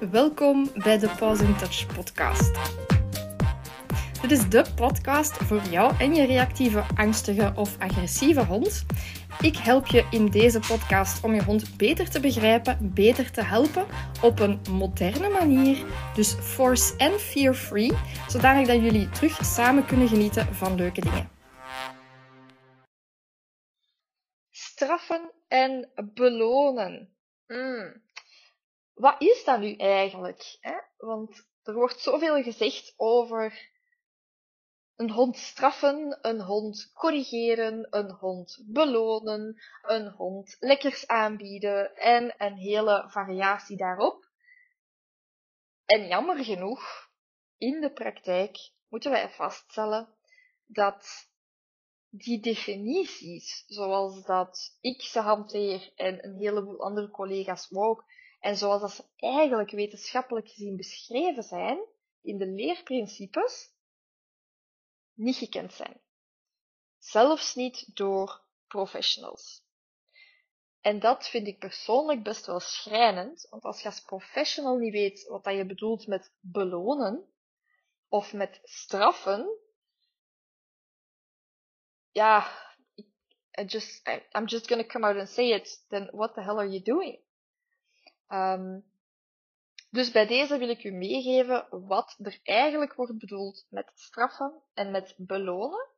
Welkom bij de Pause in Touch podcast. Dit is de podcast voor jou en je reactieve, angstige of agressieve hond. Ik help je in deze podcast om je hond beter te begrijpen, beter te helpen op een moderne manier. Dus force en fear-free, zodanig dat jullie terug samen kunnen genieten van leuke dingen. Straffen en belonen. Mm. Wat is dat nu eigenlijk? Hè? Want er wordt zoveel gezegd over een hond straffen, een hond corrigeren, een hond belonen, een hond lekkers aanbieden en een hele variatie daarop. En jammer genoeg, in de praktijk moeten wij vaststellen dat die definities, zoals dat ik ze hanteer en een heleboel andere collega's ook, en zoals dat ze eigenlijk wetenschappelijk gezien beschreven zijn in de leerprincipes, niet gekend zijn. Zelfs niet door professionals. En dat vind ik persoonlijk best wel schrijnend, want als je als professional niet weet wat dat je bedoelt met belonen of met straffen, ja, I just, I'm just gonna come out and say it, then what the hell are you doing? Um, dus bij deze wil ik u meegeven wat er eigenlijk wordt bedoeld met straffen en met belonen.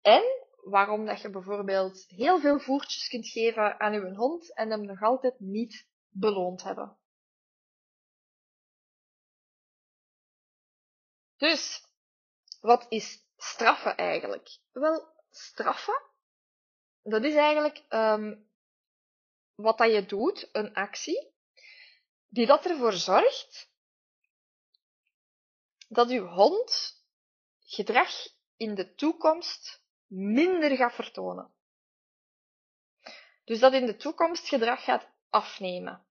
En waarom dat je bijvoorbeeld heel veel voertjes kunt geven aan uw hond en hem nog altijd niet beloond hebben. Dus, wat is straffen eigenlijk? Wel, straffen, dat is eigenlijk um, wat dat je doet, een actie, die dat ervoor zorgt dat uw hond gedrag in de toekomst minder gaat vertonen. Dus dat in de toekomst gedrag gaat afnemen.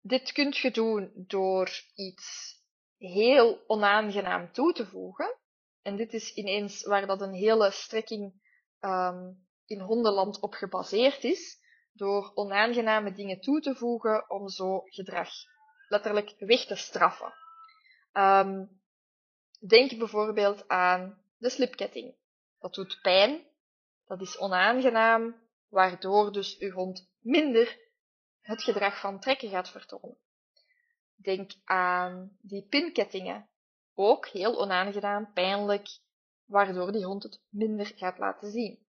Dit kunt je doen door iets heel onaangenaam toe te voegen. En dit is ineens waar dat een hele strekking um, in hondenland op gebaseerd is door onaangename dingen toe te voegen om zo gedrag letterlijk weg te straffen. Um, denk bijvoorbeeld aan de slipketting. Dat doet pijn, dat is onaangenaam, waardoor dus uw hond minder het gedrag van trekken gaat vertonen. Denk aan die pinkettingen. Ook heel onaangenaam, pijnlijk, waardoor die hond het minder gaat laten zien.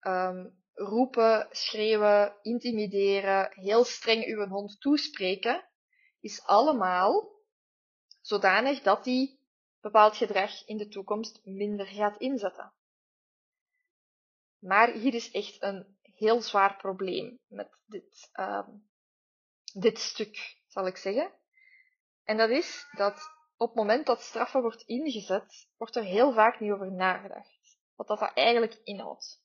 Um, roepen, schreeuwen, intimideren, heel streng uw hond toespreken, is allemaal zodanig dat die bepaald gedrag in de toekomst minder gaat inzetten. Maar hier is echt een heel zwaar probleem met dit, um, dit stuk, zal ik zeggen. En dat is dat op het moment dat straffen wordt ingezet, wordt er heel vaak niet over nagedacht. Wat dat eigenlijk inhoudt.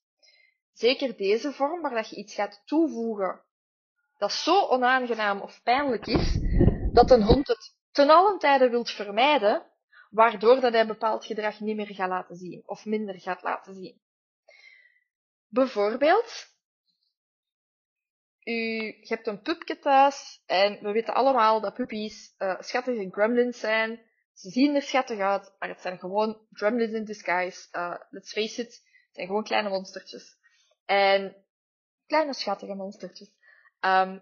Zeker deze vorm, waar dat je iets gaat toevoegen dat zo onaangenaam of pijnlijk is, dat een hond het ten allen tijde wilt vermijden, waardoor dat hij bepaald gedrag niet meer gaat laten zien of minder gaat laten zien. Bijvoorbeeld, u hebt een pupje thuis en we weten allemaal dat puppies uh, schattige gremlins zijn. Ze zien er schattig uit, maar het zijn gewoon gremlins in disguise. Uh, let's face it, het zijn gewoon kleine monstertjes. En kleine schattige monstertjes. Um,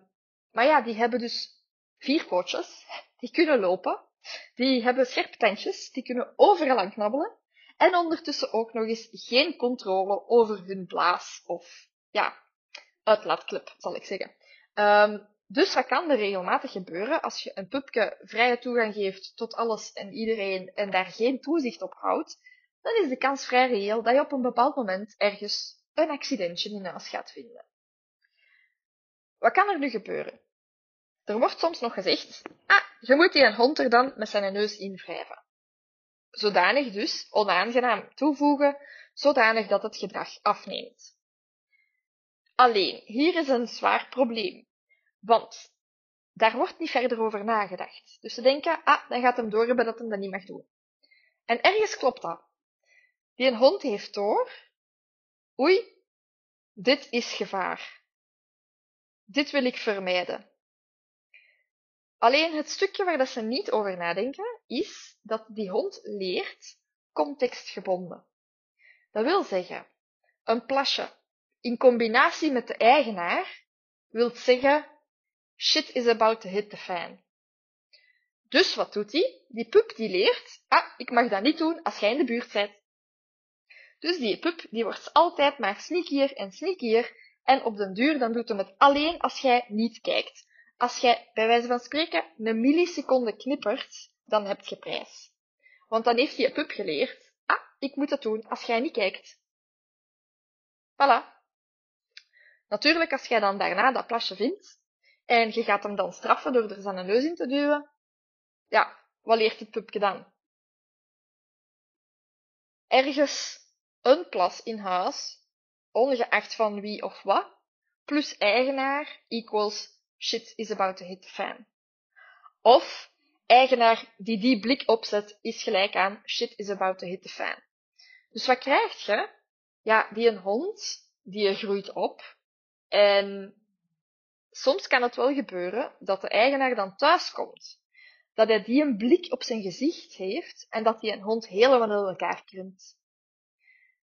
maar ja, die hebben dus vier pootjes. Die kunnen lopen. Die hebben scherpe tandjes. Die kunnen overal aan knabbelen. En ondertussen ook nog eens geen controle over hun blaas of, ja, uitlaatklep, zal ik zeggen. Um, dus wat kan er regelmatig gebeuren als je een pupke vrije toegang geeft tot alles en iedereen en daar geen toezicht op houdt? Dan is de kans vrij reëel dat je op een bepaald moment ergens een accidentje in huis gaat vinden. Wat kan er nu gebeuren? Er wordt soms nog gezegd, ah, je moet die hond er dan met zijn neus in wrijven. Zodanig dus onaangenaam toevoegen, zodanig dat het gedrag afneemt. Alleen, hier is een zwaar probleem, want daar wordt niet verder over nagedacht. Dus ze denken, ah, dan gaat hem doorhebben dat hem dat niet mag doen. En ergens klopt dat. Die hond heeft door Oei, dit is gevaar. Dit wil ik vermijden. Alleen het stukje waar dat ze niet over nadenken, is dat die hond leert contextgebonden. Dat wil zeggen, een plasje in combinatie met de eigenaar wil zeggen shit is about to hit the fan. Dus wat doet hij? Die pup die leert, ah, ik mag dat niet doen als jij in de buurt bent. Dus die pup die wordt altijd maar sneakier en sneakier en op den duur dan doet hem het alleen als jij niet kijkt. Als jij bij wijze van spreken een milliseconde knippert, dan heb je prijs. Want dan heeft die pup geleerd, ah, ik moet het doen als jij niet kijkt. Voilà. Natuurlijk, als jij dan daarna dat plasje vindt, en je gaat hem dan straffen door er zijn neus in te duwen, ja, wat leert het pupje dan? Ergens een plas in huis, ongeacht van wie of wat, plus eigenaar equals shit is about to hit the fan. Of eigenaar die die blik opzet is gelijk aan shit is about to hit the fan. Dus wat krijg je? Ja, die een hond, die groeit op. En soms kan het wel gebeuren dat de eigenaar dan thuis komt. Dat hij die een blik op zijn gezicht heeft en dat die een hond helemaal in elkaar krimpt.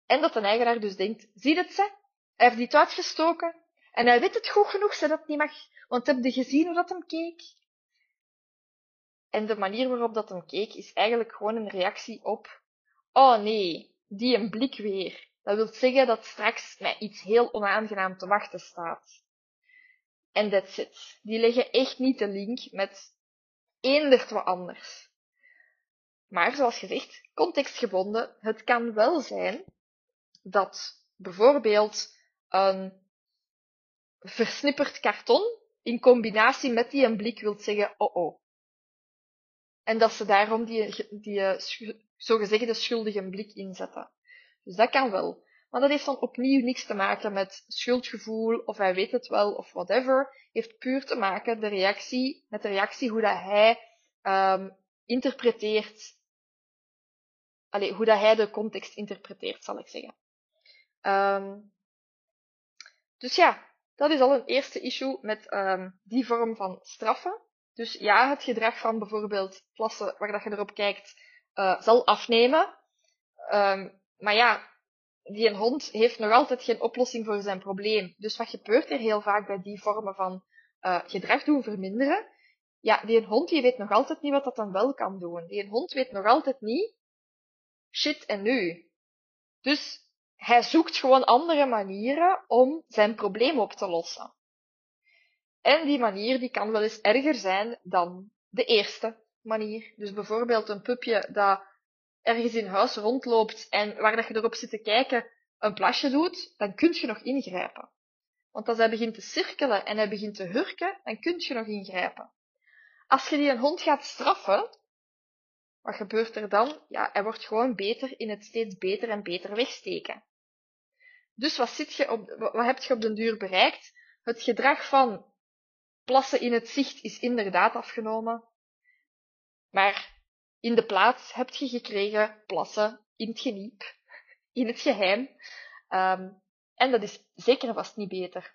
En dat de eigenaar dus denkt, zie het ze? Hij heeft die uitgestoken en hij weet het goed genoeg dat het niet mag, want heb je gezien hoe dat hem keek? En de manier waarop dat hem keek is eigenlijk gewoon een reactie op, oh nee, die een blik weer. Dat wil zeggen dat straks mij iets heel onaangenaam te wachten staat. En that's it. Die leggen echt niet de link met eendert wat anders. Maar zoals gezegd, contextgebonden, het kan wel zijn dat bijvoorbeeld een versnipperd karton in combinatie met die een blik wilt zeggen, oh oh. En dat ze daarom die, die uh, zogezegde schuldige blik inzetten. Dus dat kan wel. Maar dat heeft dan opnieuw niks te maken met schuldgevoel, of hij weet het wel, of whatever. Heeft puur te maken de reactie, met de reactie hoe dat hij um, interpreteert. Allee, hoe dat hij de context interpreteert, zal ik zeggen. Um, dus ja, dat is al een eerste issue met um, die vorm van straffen. Dus ja, het gedrag van bijvoorbeeld plassen waar dat je erop kijkt, uh, zal afnemen. Um, maar ja, die een hond heeft nog altijd geen oplossing voor zijn probleem. Dus wat gebeurt er heel vaak bij die vormen van uh, gedrag doen verminderen? Ja, die een hond die weet nog altijd niet wat dat dan wel kan doen. Die een hond weet nog altijd niet, shit en nu. Dus hij zoekt gewoon andere manieren om zijn probleem op te lossen. En die manier die kan wel eens erger zijn dan de eerste manier. Dus bijvoorbeeld een pupje dat ergens in huis rondloopt en waar dat je erop zit te kijken een plasje doet, dan kun je nog ingrijpen. Want als hij begint te cirkelen en hij begint te hurken, dan kun je nog ingrijpen. Als je die een hond gaat straffen, wat gebeurt er dan? Ja, hij wordt gewoon beter in het steeds beter en beter wegsteken. Dus wat, op, wat heb je op den duur bereikt? Het gedrag van plassen in het zicht is inderdaad afgenomen. Maar in de plaats heb je gekregen plassen in het geniep, in het geheim. Um, en dat is zeker vast niet beter.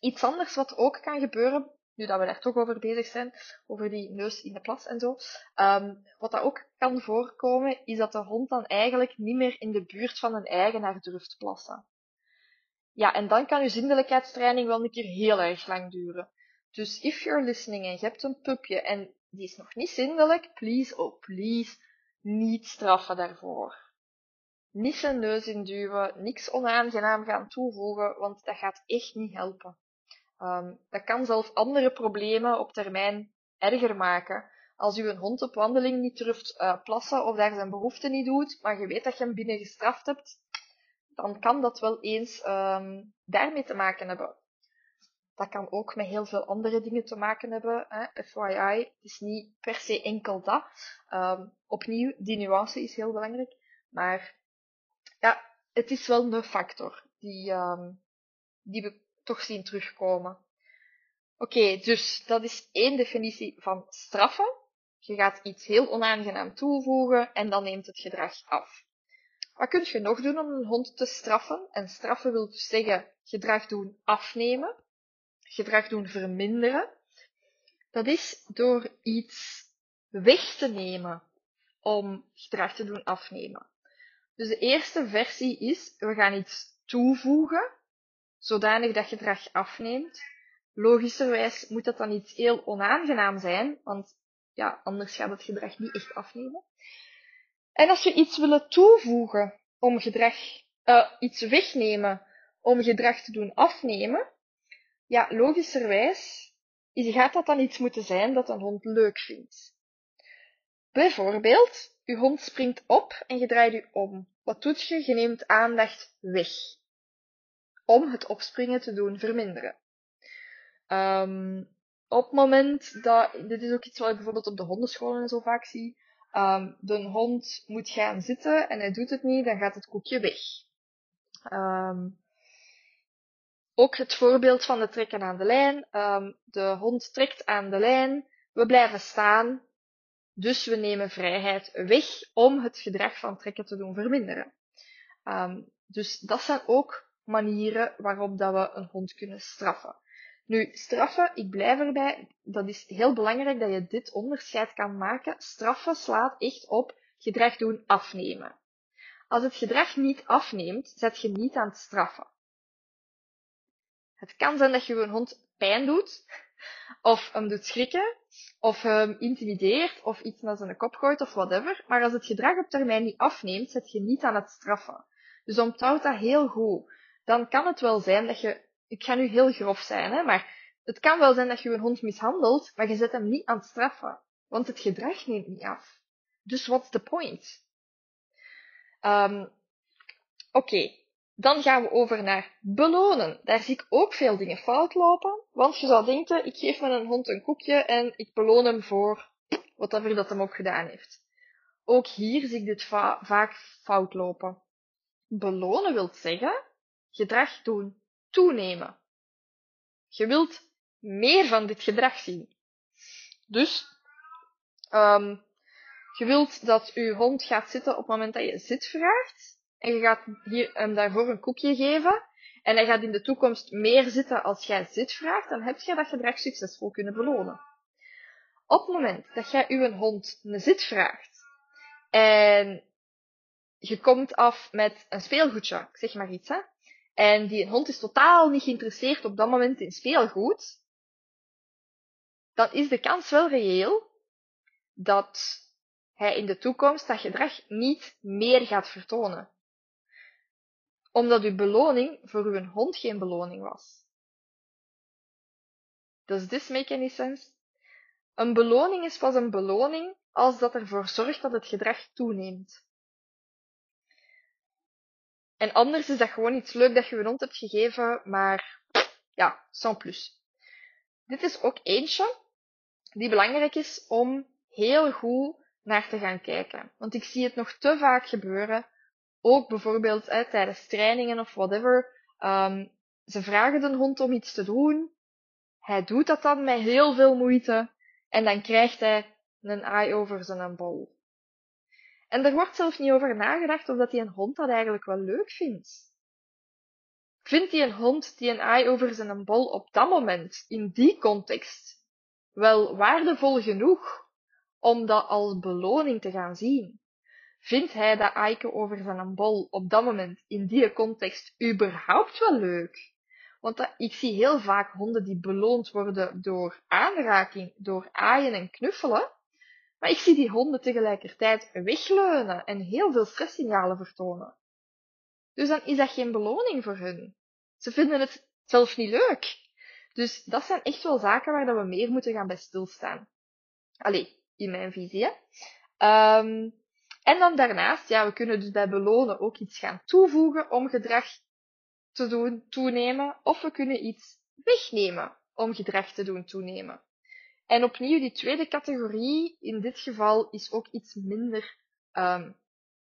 Iets anders wat ook kan gebeuren, dat we daar toch over bezig zijn, over die neus in de plas en zo, um, wat dat ook kan voorkomen, is dat de hond dan eigenlijk niet meer in de buurt van een eigenaar durft plassen. Ja, en dan kan uw zindelijkheidstraining wel een keer heel erg lang duren. Dus if you're listening en je hebt een pupje en die is nog niet zindelijk, please, oh please, niet straffen daarvoor. Niet zijn neus induwen, niks onaangenaam gaan toevoegen, want dat gaat echt niet helpen. Um, dat kan zelf andere problemen op termijn erger maken. Als u een hond op wandeling niet durft uh, plassen of daar zijn behoefte niet doet, maar je weet dat je hem binnen gestraft hebt, dan kan dat wel eens um, daarmee te maken hebben. Dat kan ook met heel veel andere dingen te maken hebben. Hè. FYI, het is niet per se enkel dat. Um, opnieuw, die nuance is heel belangrijk. Maar ja, het is wel een factor die, um, die we toch zien terugkomen. Oké, dus dat is één definitie van straffen. Je gaat iets heel onaangenaam toevoegen en dan neemt het gedrag af. Wat kun je nog doen om een hond te straffen? En straffen wil dus zeggen gedrag doen afnemen, gedrag doen verminderen. Dat is door iets weg te nemen om gedrag te doen afnemen. Dus de eerste versie is, we gaan iets toevoegen, zodanig dat gedrag afneemt. Logischerwijs moet dat dan iets heel onaangenaam zijn, want ja, anders gaat het gedrag niet echt afnemen. En als we iets willen toevoegen om gedrag, uh, iets wegnemen om gedrag te doen afnemen, ja, logischerwijs gaat dat dan iets moeten zijn dat een hond leuk vindt. Bijvoorbeeld, uw hond springt op en je draait u om. Wat doet je? Je neemt aandacht weg. Om het opspringen te doen verminderen. Um, op het moment dat, dit is ook iets wat ik bijvoorbeeld op de hondenscholen zo vaak zie, um, de hond moet gaan zitten en hij doet het niet, dan gaat het koekje weg. Um, ook het voorbeeld van het trekken aan de lijn. De hond trekt aan de lijn, we blijven staan, dus we nemen vrijheid weg om het gedrag van trekken te doen verminderen. Dus dat zijn ook manieren waarop dat we een hond kunnen straffen. Nu, straffen, ik blijf erbij, dat is heel belangrijk dat je dit onderscheid kan maken. Straffen slaat echt op gedrag doen afnemen. Als het gedrag niet afneemt, zet je niet aan het straffen. Het kan zijn dat je een hond pijn doet, of hem doet schrikken, of hem intimideert, of iets naar zijn kop gooit, of whatever. Maar als het gedrag op termijn niet afneemt, zet je niet aan het straffen. Dus onthoud dat heel goed. Dan kan het wel zijn dat je, ik ga nu heel grof zijn, hè, maar het kan wel zijn dat je een hond mishandelt, maar je zet hem niet aan het straffen. Want het gedrag neemt niet af. Dus what's the point? Um, Oké, dan gaan we over naar belonen. Daar zie ik ook veel dingen fout lopen. Want je zou denken, ik geef mijn hond een koekje en ik beloon hem voor whatever dat hem ook gedaan heeft. Ook hier zie ik dit vaak fout lopen. Belonen wil zeggen, gedrag doen toenemen. Je wilt meer van dit gedrag zien. Dus, um, je wilt dat je hond gaat zitten op het moment dat je zit vraagt en je gaat hier, hem daarvoor een koekje geven, en hij gaat in de toekomst meer zitten als jij zit vraagt, dan heb je dat gedrag succesvol kunnen belonen. Op het moment dat jij uw hond een zit vraagt, en je komt af met een speelgoedje, ik zeg maar iets, hè, en die hond is totaal niet geïnteresseerd op dat moment in speelgoed, dan is de kans wel reëel dat hij in de toekomst dat gedrag niet meer gaat vertonen omdat uw beloning voor uw hond geen beloning was. Does this make any sense? Een beloning is pas een beloning als dat ervoor zorgt dat het gedrag toeneemt. En anders is dat gewoon iets leuk dat je een hond hebt gegeven, maar ja, sans plus. Dit is ook eentje die belangrijk is om heel goed naar te gaan kijken. Want ik zie het nog te vaak gebeuren ook bijvoorbeeld tijdens trainingen of whatever, um, ze vragen de hond om iets te doen. Hij doet dat dan met heel veel moeite en dan krijgt hij een eye over zijn bol. En er wordt zelfs niet over nagedacht of dat een hond dat eigenlijk wel leuk vindt. Vindt hij een hond die een eye over zijn bol op dat moment, in die context, wel waardevol genoeg om dat als beloning te gaan zien? vindt hij dat Aike over zijn bol op dat moment in die context überhaupt wel leuk? Want dat, ik zie heel vaak honden die beloond worden door aanraking, door aaien en knuffelen. Maar ik zie die honden tegelijkertijd wegleunen en heel veel stresssignalen vertonen. Dus dan is dat geen beloning voor hun. Ze vinden het zelf niet leuk. Dus dat zijn echt wel zaken waar we meer moeten gaan bij stilstaan. Allee, in mijn visie. Um, en dan daarnaast, ja, we kunnen dus bij belonen ook iets gaan toevoegen om gedrag te doen toenemen, of we kunnen iets wegnemen om gedrag te doen toenemen. En opnieuw, die tweede categorie in dit geval is ook iets minder um,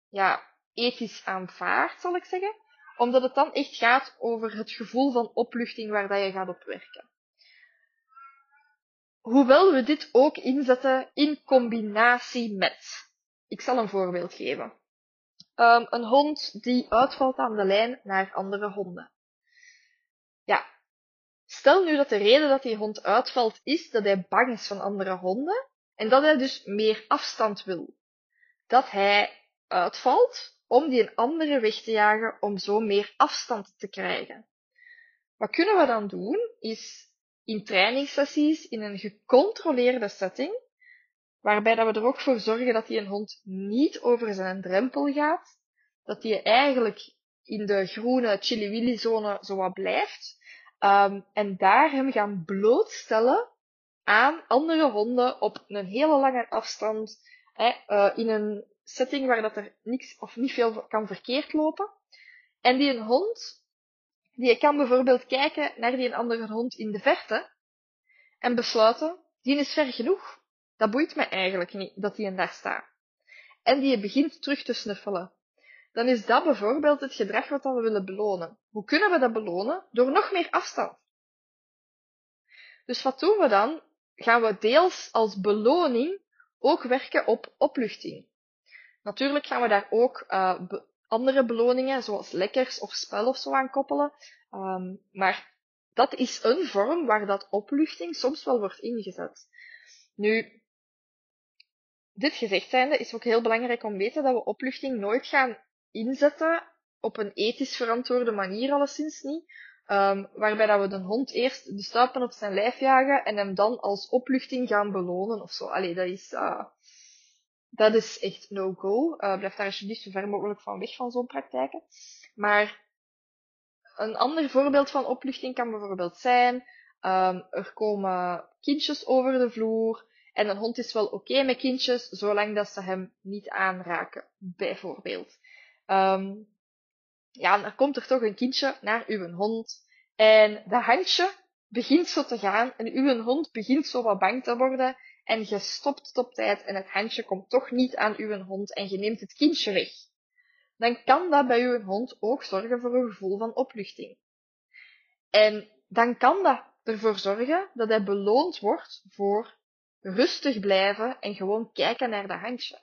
ja, ethisch aanvaard, zal ik zeggen, omdat het dan echt gaat over het gevoel van opluchting waar dat je gaat op werken. Hoewel we dit ook inzetten in combinatie met. Ik zal een voorbeeld geven. Um, een hond die uitvalt aan de lijn naar andere honden. Ja, Stel nu dat de reden dat die hond uitvalt is dat hij bang is van andere honden en dat hij dus meer afstand wil. Dat hij uitvalt om die een andere weg te jagen om zo meer afstand te krijgen. Wat kunnen we dan doen is in trainingssessies in een gecontroleerde setting, waarbij dat we er ook voor zorgen dat die een hond niet over zijn drempel gaat, dat die eigenlijk in de groene chili-willy zone zo wat blijft, um, en daar hem gaan blootstellen aan andere honden op een hele lange afstand, hè, uh, in een setting waar dat er niks of niet veel kan verkeerd lopen. En die een hond, die kan bijvoorbeeld kijken naar die een andere hond in de verte en besluiten, die is ver genoeg. Dat boeit me eigenlijk niet dat die een daar staat. En die begint terug te snuffelen. Dan is dat bijvoorbeeld het gedrag wat we willen belonen. Hoe kunnen we dat belonen? Door nog meer afstand. Dus wat doen we dan? Gaan we deels als beloning ook werken op opluchting. Natuurlijk gaan we daar ook be andere beloningen, zoals lekkers of spel of zo aan koppelen. Um, maar dat is een vorm waar dat opluchting soms wel wordt ingezet. Nu, dit gezegd zijnde is ook heel belangrijk om te weten dat we opluchting nooit gaan inzetten op een ethisch verantwoorde manier alleszins niet. Um, waarbij dat we de hond eerst de stuipen op zijn lijf jagen en hem dan als opluchting gaan belonen of zo. Allee, dat is, uh, dat is echt no-go. Uh, blijf daar alsjeblieft zo ver mogelijk van weg van zo'n praktijken. Maar een ander voorbeeld van opluchting kan bijvoorbeeld zijn, um, er komen kindjes over de vloer en een hond is wel oké met kindjes, zolang dat ze hem niet aanraken, bijvoorbeeld. Um, ja, er komt er toch een kindje naar uw hond en dat handje begint zo te gaan en uw hond begint zo wat bang te worden en je stopt het op tijd en het handje komt toch niet aan uw hond en je neemt het kindje weg. Dan kan dat bij uw hond ook zorgen voor een gevoel van opluchting. En dan kan dat ervoor zorgen dat hij beloond wordt voor rustig blijven en gewoon kijken naar dat handje.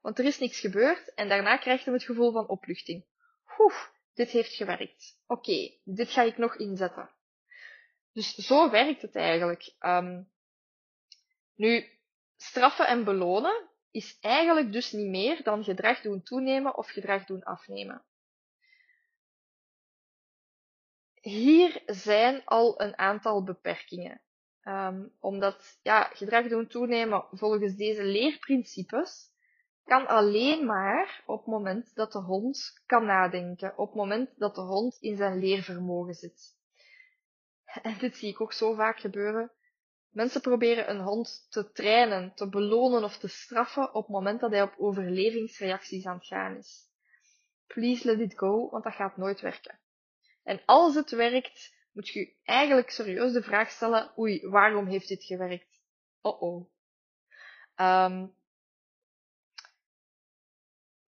Want er is niks gebeurd en daarna krijgt hij het gevoel van opluchting. Oeh, dit heeft gewerkt. Oké, dit ga ik nog inzetten. Dus zo werkt het eigenlijk. Um, nu, straffen en belonen is eigenlijk dus niet meer dan gedrag doen toenemen of gedrag doen afnemen. Hier zijn al een aantal beperkingen. Um, omdat ja, gedrag doen toenemen volgens deze leerprincipes kan alleen maar op het moment dat de hond kan nadenken, op het moment dat de hond in zijn leervermogen zit. En dit zie ik ook zo vaak gebeuren. Mensen proberen een hond te trainen, te belonen of te straffen op het moment dat hij op overlevingsreacties aan het gaan is. Please let it go, want dat gaat nooit werken. En als het werkt, moet je eigenlijk serieus de vraag stellen, oei, waarom heeft dit gewerkt? Oh oh.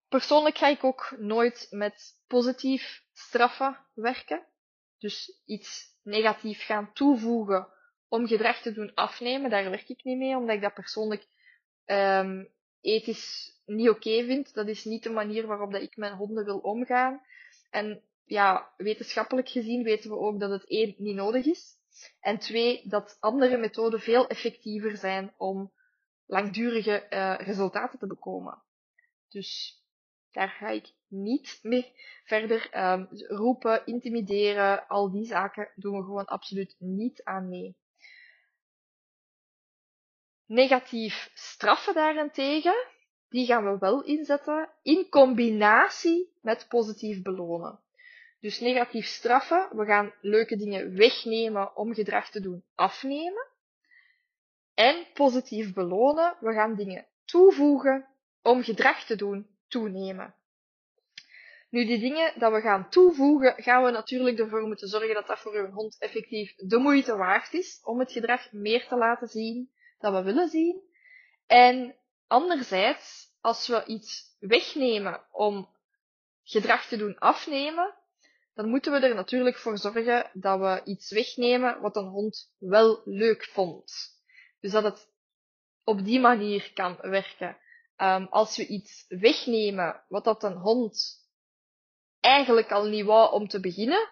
Persoonlijk ga ik ook nooit met positief straffen werken. Dus iets negatief gaan toevoegen om gedrag te doen afnemen, daar werk ik niet mee, omdat ik dat persoonlijk um, ethisch niet oké vind. Dat is niet de manier waarop dat ik met honden wil omgaan. En ja, wetenschappelijk gezien weten we ook dat het één niet nodig is. En twee, dat andere methoden veel effectiever zijn om langdurige uh, resultaten te bekomen. Dus daar ga ik niet mee verder um, roepen, intimideren, al die zaken doen we gewoon absoluut niet aan mee. Negatief straffen daarentegen, die gaan we wel inzetten in combinatie met positief belonen. Dus negatief straffen, we gaan leuke dingen wegnemen om gedrag te doen afnemen. En positief belonen, we gaan dingen toevoegen om gedrag te doen toenemen. Nu, die dingen dat we gaan toevoegen, gaan we natuurlijk ervoor moeten zorgen dat dat voor uw hond effectief de moeite waard is om het gedrag meer te laten zien dat we willen zien. En anderzijds, als we iets wegnemen om gedrag te doen afnemen, dan moeten we er natuurlijk voor zorgen dat we iets wegnemen wat een hond wel leuk vond. Dus dat het op die manier kan werken. Um, als we iets wegnemen wat dat een hond eigenlijk al niet wou om te beginnen,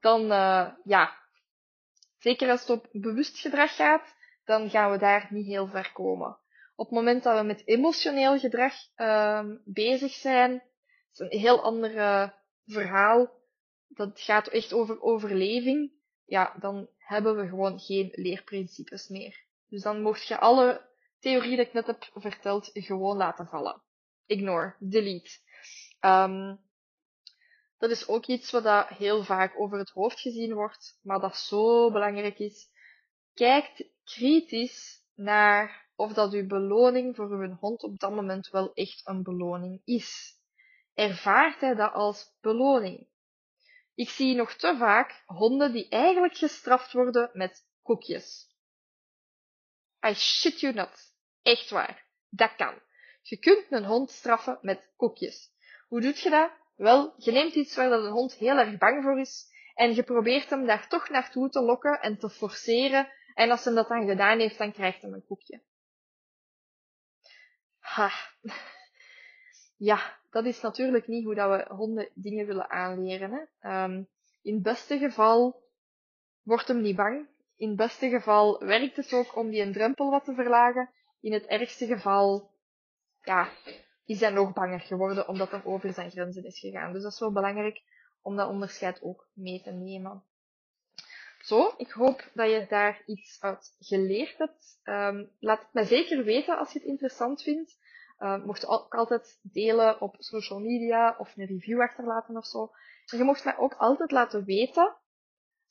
dan uh, ja, Zeker als het op bewust gedrag gaat, dan gaan we daar niet heel ver komen. Op het moment dat we met emotioneel gedrag uh, bezig zijn, is een heel ander uh, verhaal. Dat gaat echt over overleving. Ja, dan hebben we gewoon geen leerprincipes meer. Dus dan mocht je alle theorie dat ik net heb verteld gewoon laten vallen. Ignore, delete. Um, dat is ook iets wat dat heel vaak over het hoofd gezien wordt, maar dat zo belangrijk is. Kijk kritisch naar of dat uw beloning voor uw hond op dat moment wel echt een beloning is. Ervaart hij dat als beloning? Ik zie nog te vaak honden die eigenlijk gestraft worden met koekjes. I shit you not. Echt waar. Dat kan. Je kunt een hond straffen met koekjes. Hoe doet je dat? Wel, je neemt iets waar dat een hond heel erg bang voor is en je probeert hem daar toch naartoe te lokken en te forceren. En als hij dat dan gedaan heeft, dan krijgt hij een koekje. Ha. Ja, dat is natuurlijk niet hoe dat we honden dingen willen aanleren. Hè. Um, in het beste geval wordt hem niet bang. In het beste geval werkt het ook om die een drempel wat te verlagen. In het ergste geval, ja, is hij nog banger geworden omdat hij over zijn grenzen is gegaan. Dus dat is wel belangrijk om dat onderscheid ook mee te nemen. Zo, ik hoop dat je daar iets uit geleerd hebt. Um, laat het mij zeker weten als je het interessant vindt. Uh, mocht ook altijd delen op social media of een review achterlaten of zo. En je mocht mij ook altijd laten weten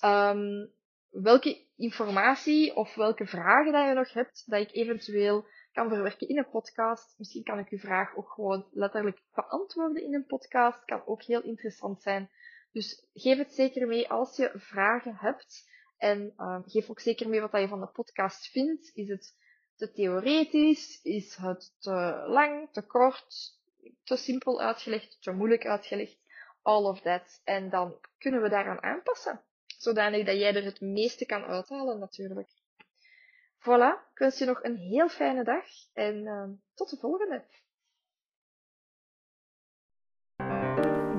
um, welke informatie of welke vragen dat je nog hebt, dat ik eventueel kan verwerken in een podcast. Misschien kan ik uw vraag ook gewoon letterlijk beantwoorden in een podcast. Kan ook heel interessant zijn. Dus geef het zeker mee als je vragen hebt. En uh, geef ook zeker mee wat je van de podcast vindt. Is het te theoretisch? Is het te lang, te kort, te simpel uitgelegd, te moeilijk uitgelegd? All of that. En dan kunnen we daaraan aanpassen. Zodanig dat jij er het meeste kan uithalen natuurlijk. Voilà, ik wens je nog een heel fijne dag en uh, tot de volgende.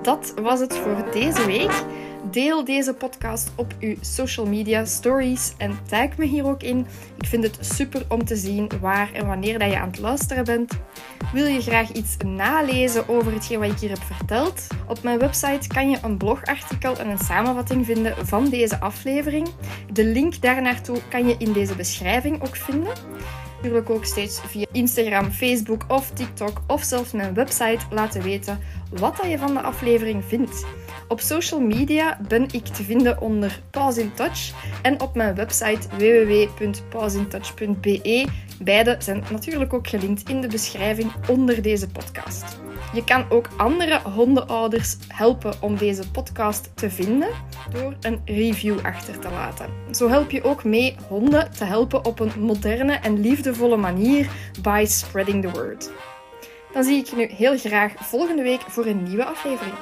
Dat was het voor deze week. Deel deze podcast op uw social media stories en tag me hier ook in. Ik vind het super om te zien waar en wanneer dat je aan het luisteren bent. Wil je graag iets nalezen over hetgeen wat ik hier heb verteld? Op mijn website kan je een blogartikel en een samenvatting vinden van deze aflevering. De link daarnaartoe kan je in deze beschrijving ook vinden natuurlijk ook steeds via Instagram, Facebook of TikTok of zelfs mijn website laten weten wat je van de aflevering vindt. Op social media ben ik te vinden onder Pause in Touch en op mijn website www.pausintouch.be. Beide zijn natuurlijk ook gelinkt in de beschrijving onder deze podcast. Je kan ook andere hondenouders helpen om deze podcast te vinden door een review achter te laten. Zo help je ook mee honden te helpen op een moderne en liefdevolle manier by spreading the word. Dan zie ik je nu heel graag volgende week voor een nieuwe aflevering.